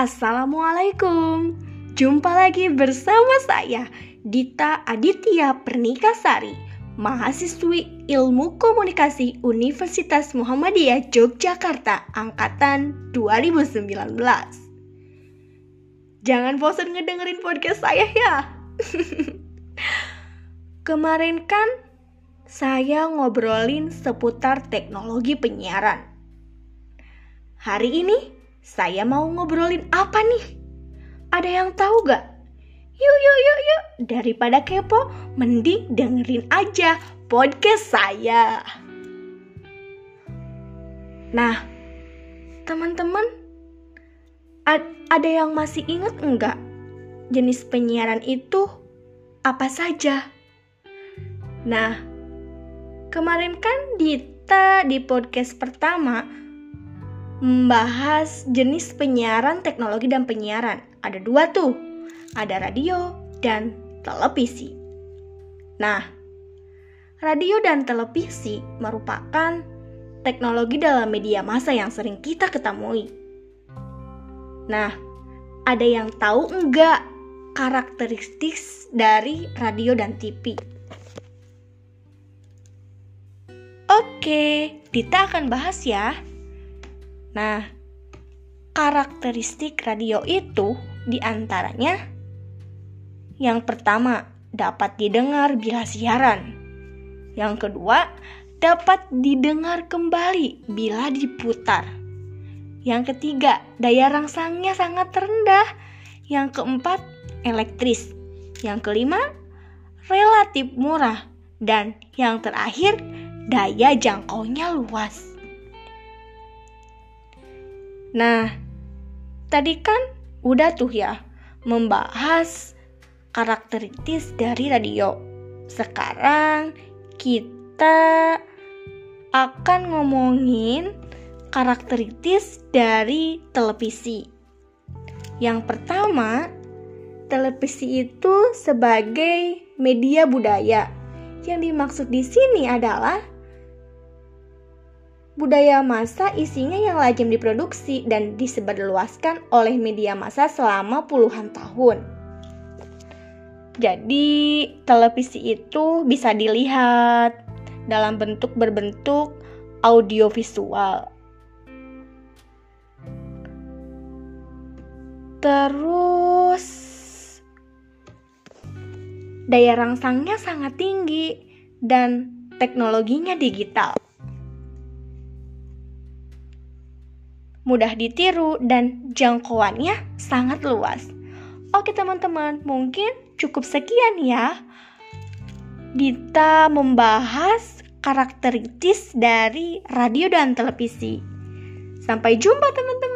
Assalamualaikum. Jumpa lagi bersama saya Dita Aditya Pernikasari Mahasiswi Ilmu Komunikasi Universitas Muhammadiyah Yogyakarta Angkatan 2019 Jangan bosan ngedengerin podcast saya ya. Kemarin kan saya ngobrolin seputar teknologi penyiaran. Hari ini saya mau ngobrolin apa nih? Ada yang tahu gak? Yuk, yuk, yuk, yuk. Daripada kepo, mending dengerin aja podcast saya. Nah, teman-teman, ada yang masih ingat enggak? Jenis penyiaran itu apa saja? Nah, kemarin kan Dita di podcast pertama membahas jenis penyiaran teknologi dan penyiaran. Ada dua tuh, ada radio dan televisi. Nah, radio dan televisi merupakan teknologi dalam media massa yang sering kita ketemui. Nah, ada yang tahu enggak karakteristik dari radio dan TV? Oke, Dita akan bahas ya. Nah, karakteristik radio itu di antaranya yang pertama dapat didengar bila siaran. Yang kedua, dapat didengar kembali bila diputar. Yang ketiga, daya rangsangnya sangat rendah. Yang keempat, elektris. Yang kelima, relatif murah. Dan yang terakhir, daya jangkaunya luas. Nah, tadi kan udah tuh ya membahas karakteristik dari radio. Sekarang kita akan ngomongin karakteristik dari televisi. Yang pertama, televisi itu sebagai media budaya. Yang dimaksud di sini adalah budaya massa isinya yang lazim diproduksi dan disebarluaskan oleh media massa selama puluhan tahun. Jadi, televisi itu bisa dilihat dalam bentuk berbentuk audiovisual. Terus, daya rangsangnya sangat tinggi dan teknologinya digital. Mudah ditiru, dan jangkauannya sangat luas. Oke teman-teman, mungkin cukup sekian ya. Kita membahas karakteristik dari radio dan televisi. Sampai jumpa teman-teman.